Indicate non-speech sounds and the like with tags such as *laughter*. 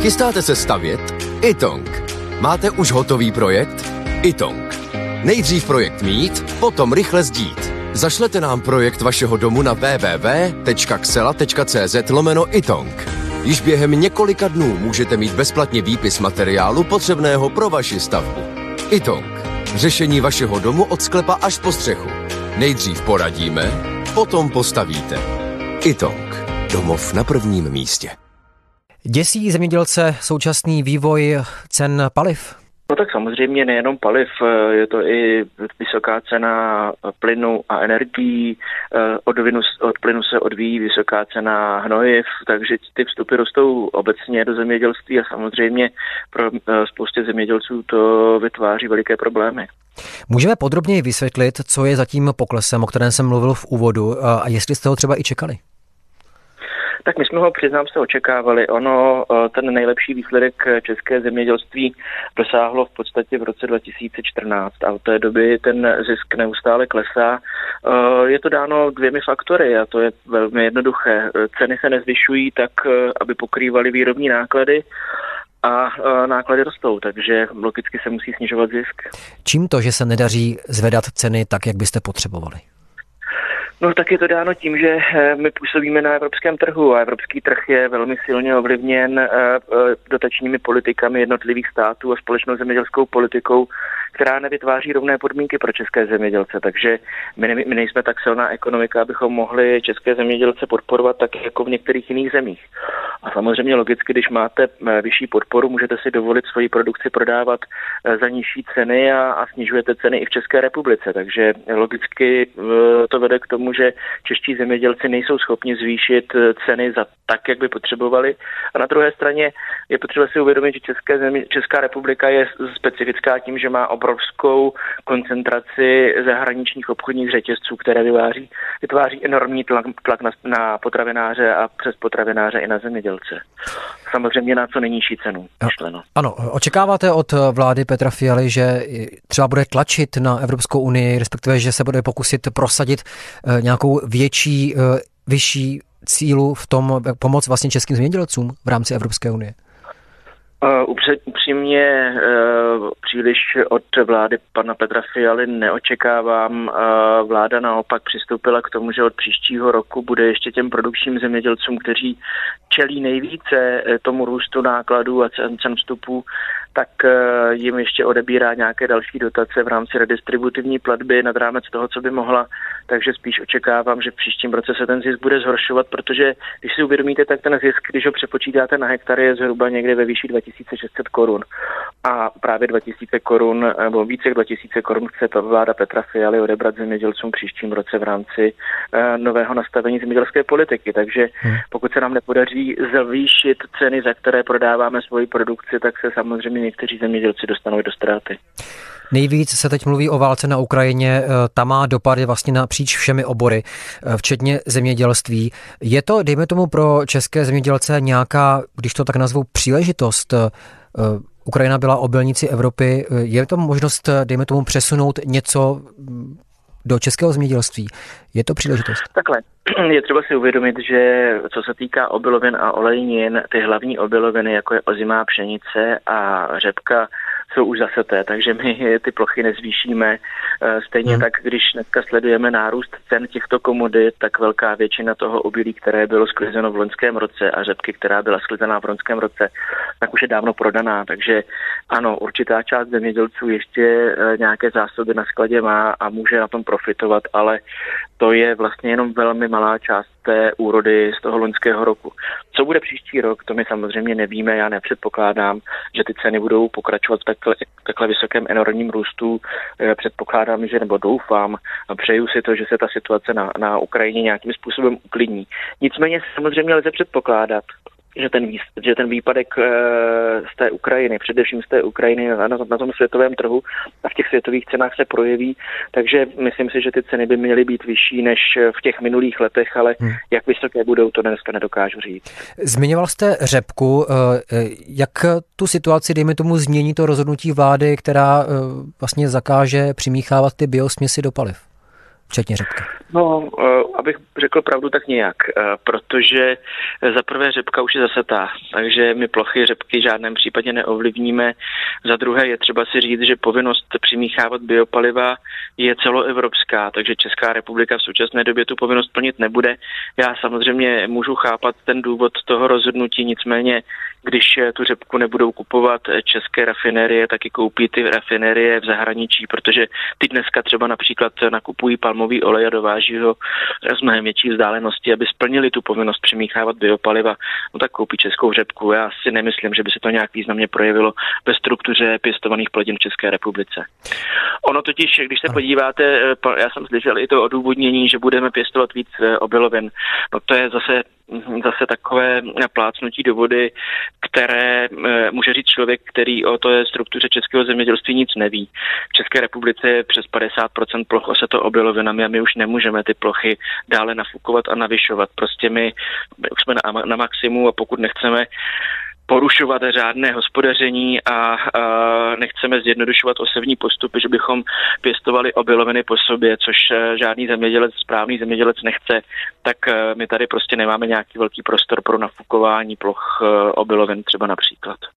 Chystáte se stavět? Itong. Máte už hotový projekt? Itong. Nejdřív projekt mít, potom rychle zdít. Zašlete nám projekt vašeho domu na www.xela.cz lomeno itong. Již během několika dnů můžete mít bezplatně výpis materiálu potřebného pro vaši stavbu. Itong. Řešení vašeho domu od sklepa až po střechu. Nejdřív poradíme, potom postavíte. Itong. Domov na prvním místě. Děsí zemědělce současný vývoj cen paliv? No tak samozřejmě nejenom paliv, eh, je to i vysoká cena plynu a energií, eh, od, vinu, od plynu se odvíjí vysoká cena hnojiv, takže ty vstupy rostou obecně do zemědělství a samozřejmě pro eh, spoustě zemědělců to vytváří veliké problémy. Můžeme podrobněji vysvětlit, co je za tím poklesem, o kterém jsem mluvil v úvodu a jestli jste ho třeba i čekali? Tak my jsme ho, přiznám se, očekávali. Ono, eh, ten nejlepší výsledek české zemědělství dosáhlo v podstatě v roce 2014 a od té doby ten zisk neustále klesá. Eh, je to dáno dvěmi faktory a to je velmi jednoduché. Ceny se nezvyšují tak, eh, aby pokrývaly výrobní náklady a náklady rostou, takže logicky se musí snižovat zisk. Čím to, že se nedaří zvedat ceny tak, jak byste potřebovali? No tak je to dáno tím, že eh, my působíme na evropském trhu a evropský trh je velmi silně ovlivněn eh, eh, dotačními politikami jednotlivých států a společnou zemědělskou politikou, která nevytváří rovné podmínky pro české zemědělce. Takže my, ne, my nejsme tak silná ekonomika, abychom mohli české zemědělce podporovat tak jako v některých jiných zemích. A samozřejmě logicky, když máte vyšší podporu, můžete si dovolit svoji produkci prodávat za nižší ceny a, a snižujete ceny i v České republice. Takže logicky to vede k tomu, že čeští zemědělci nejsou schopni zvýšit eh, ceny za tak, jak by potřebovali. A na druhé straně je potřeba si uvědomit, že České země, Česká republika je specifická tím, že má obrovskou koncentraci zahraničních obchodních řetězců, které vyváří, vytváří enormní tlak, tlak na, na potravináře a přes potravináře i na zemědělce. Samozřejmě na co nejnižší cenu. Myšleno. Ano, očekáváte od vlády Petra Fialy, že třeba bude tlačit na Evropskou unii, respektive, že se bude pokusit prosadit eh, nějakou větší, eh, vyšší cílu v tom pomoc vlastně českým zemědělcům v rámci Evropské unie? Uh, upřímně uh, příliš od vlády pana Petra Fialy neočekávám. Uh, vláda naopak přistoupila k tomu, že od příštího roku bude ještě těm produkčním zemědělcům, kteří čelí nejvíce tomu růstu nákladů a cen, cen vstupů, tak jim ještě odebírá nějaké další dotace v rámci redistributivní platby nad rámec toho, co by mohla takže spíš očekávám, že v příštím roce se ten zisk bude zhoršovat, protože když si uvědomíte, tak ten zisk, když ho přepočítáte na hektary, je zhruba někde ve výši 2600 korun. A právě 2000 korun, nebo více jak 2000 korun chce ta vláda Petra Fialy odebrat zemědělcům příštím roce v rámci uh, nového nastavení zemědělské politiky. Takže hmm. pokud se nám nepodaří zvýšit ceny, za které prodáváme svoji produkci, tak se samozřejmě někteří zemědělci dostanou do ztráty. Nejvíc se teď mluví o válce na Ukrajině, eh, ta má dopady vlastně napříč všemi obory, eh, včetně zemědělství. Je to, dejme tomu, pro české zemědělce nějaká, když to tak nazvu, příležitost? Eh, Ukrajina byla obilnici Evropy. Je to možnost, dejme tomu, přesunout něco mm, do českého zemědělství? Je to příležitost? Takhle. *clears throat* Je třeba si uvědomit, že co se týká obilovin a olejnin, ty hlavní obiloviny, jako je ozimá pšenice a řepka, jsou už zaseté, takže my *laughs* ty plochy nezvýšíme. Eh, stejně hmm. tak, když dneska sledujeme nárůst cen těchto komodit, tak velká většina toho obilí, které bylo sklizeno v loňském roce a řepky, která byla sklizená v loňském roce, tak už je dávno prodaná. Takže ano, určitá část zemědělců ještě eh, nějaké zásoby na skladě má a může na tom profitovat, ale to je vlastně jenom velmi malá část té úrody z toho loňského roku. Co bude příští rok, to my samozřejmě nevíme, já nepředpokládám, že ty ceny budou pokračovat v takhle, takhle vysokém enormním růstu. Předpokládám, že nebo doufám, přeju si to, že se ta situace na, na Ukrajině nějakým způsobem uklidní. Nicméně samozřejmě lze předpokládat, že ten, že ten výpadek eh, z té Ukrajiny, především z té Ukrajiny na, na tom světovém trhu a v těch světových cenách se projeví, takže myslím si, že ty ceny by měly být vyšší než v těch minulých letech, ale hmm. jak vysoké budou, to dneska nedokážu říct. Zmiňoval jste řepku, eh, jak tu situaci, dejme tomu, změní to rozhodnutí vlády, která eh, vlastně zakáže přimíchávat ty biosměsi do paliv? Včetně řepky. No, aby abych řekl pravdu, tak nějak, protože za prvé řepka už je zasetá, takže my plochy řepky v žádném případě neovlivníme. Za druhé je třeba si říct, že povinnost přimíchávat biopaliva je celoevropská, takže Česká republika v současné době tu povinnost plnit nebude. Já samozřejmě můžu chápat ten důvod toho rozhodnutí, nicméně když tu řepku nebudou kupovat české rafinérie, tak i koupí ty rafinérie v zahraničí, protože ty dneska třeba například nakupují palmový olej a dováží ho z mnohem větší vzdálenosti, aby splnili tu povinnost přimíchávat biopaliva, no tak koupí českou řepku. Já si nemyslím, že by se to nějak významně projevilo ve struktuře pěstovaných plodin v České republice. Ono totiž, když se podíváte, já jsem slyšel i to odůvodnění, že budeme pěstovat víc obilovin, no to je zase zase takové plácnutí do vody, které eh, může říct člověk, který o to je struktuře českého zemědělství nic neví. V České republice je přes 50% ploch oseto obilovinami a my už nemůžeme ty plochy dále nafukovat a navyšovat. Prostě my už jsme na, na maximu a pokud nechceme porušovat řádné hospodaření a, a nechceme zjednodušovat osevní postupy, že bychom pěstovali obiloviny po sobě, což eh, žádný zemědělec, správný zemědělec nechce, tak eh, my tady prostě nemáme nějaký velký prostor pro nafukování ploch eh, obilovin třeba například.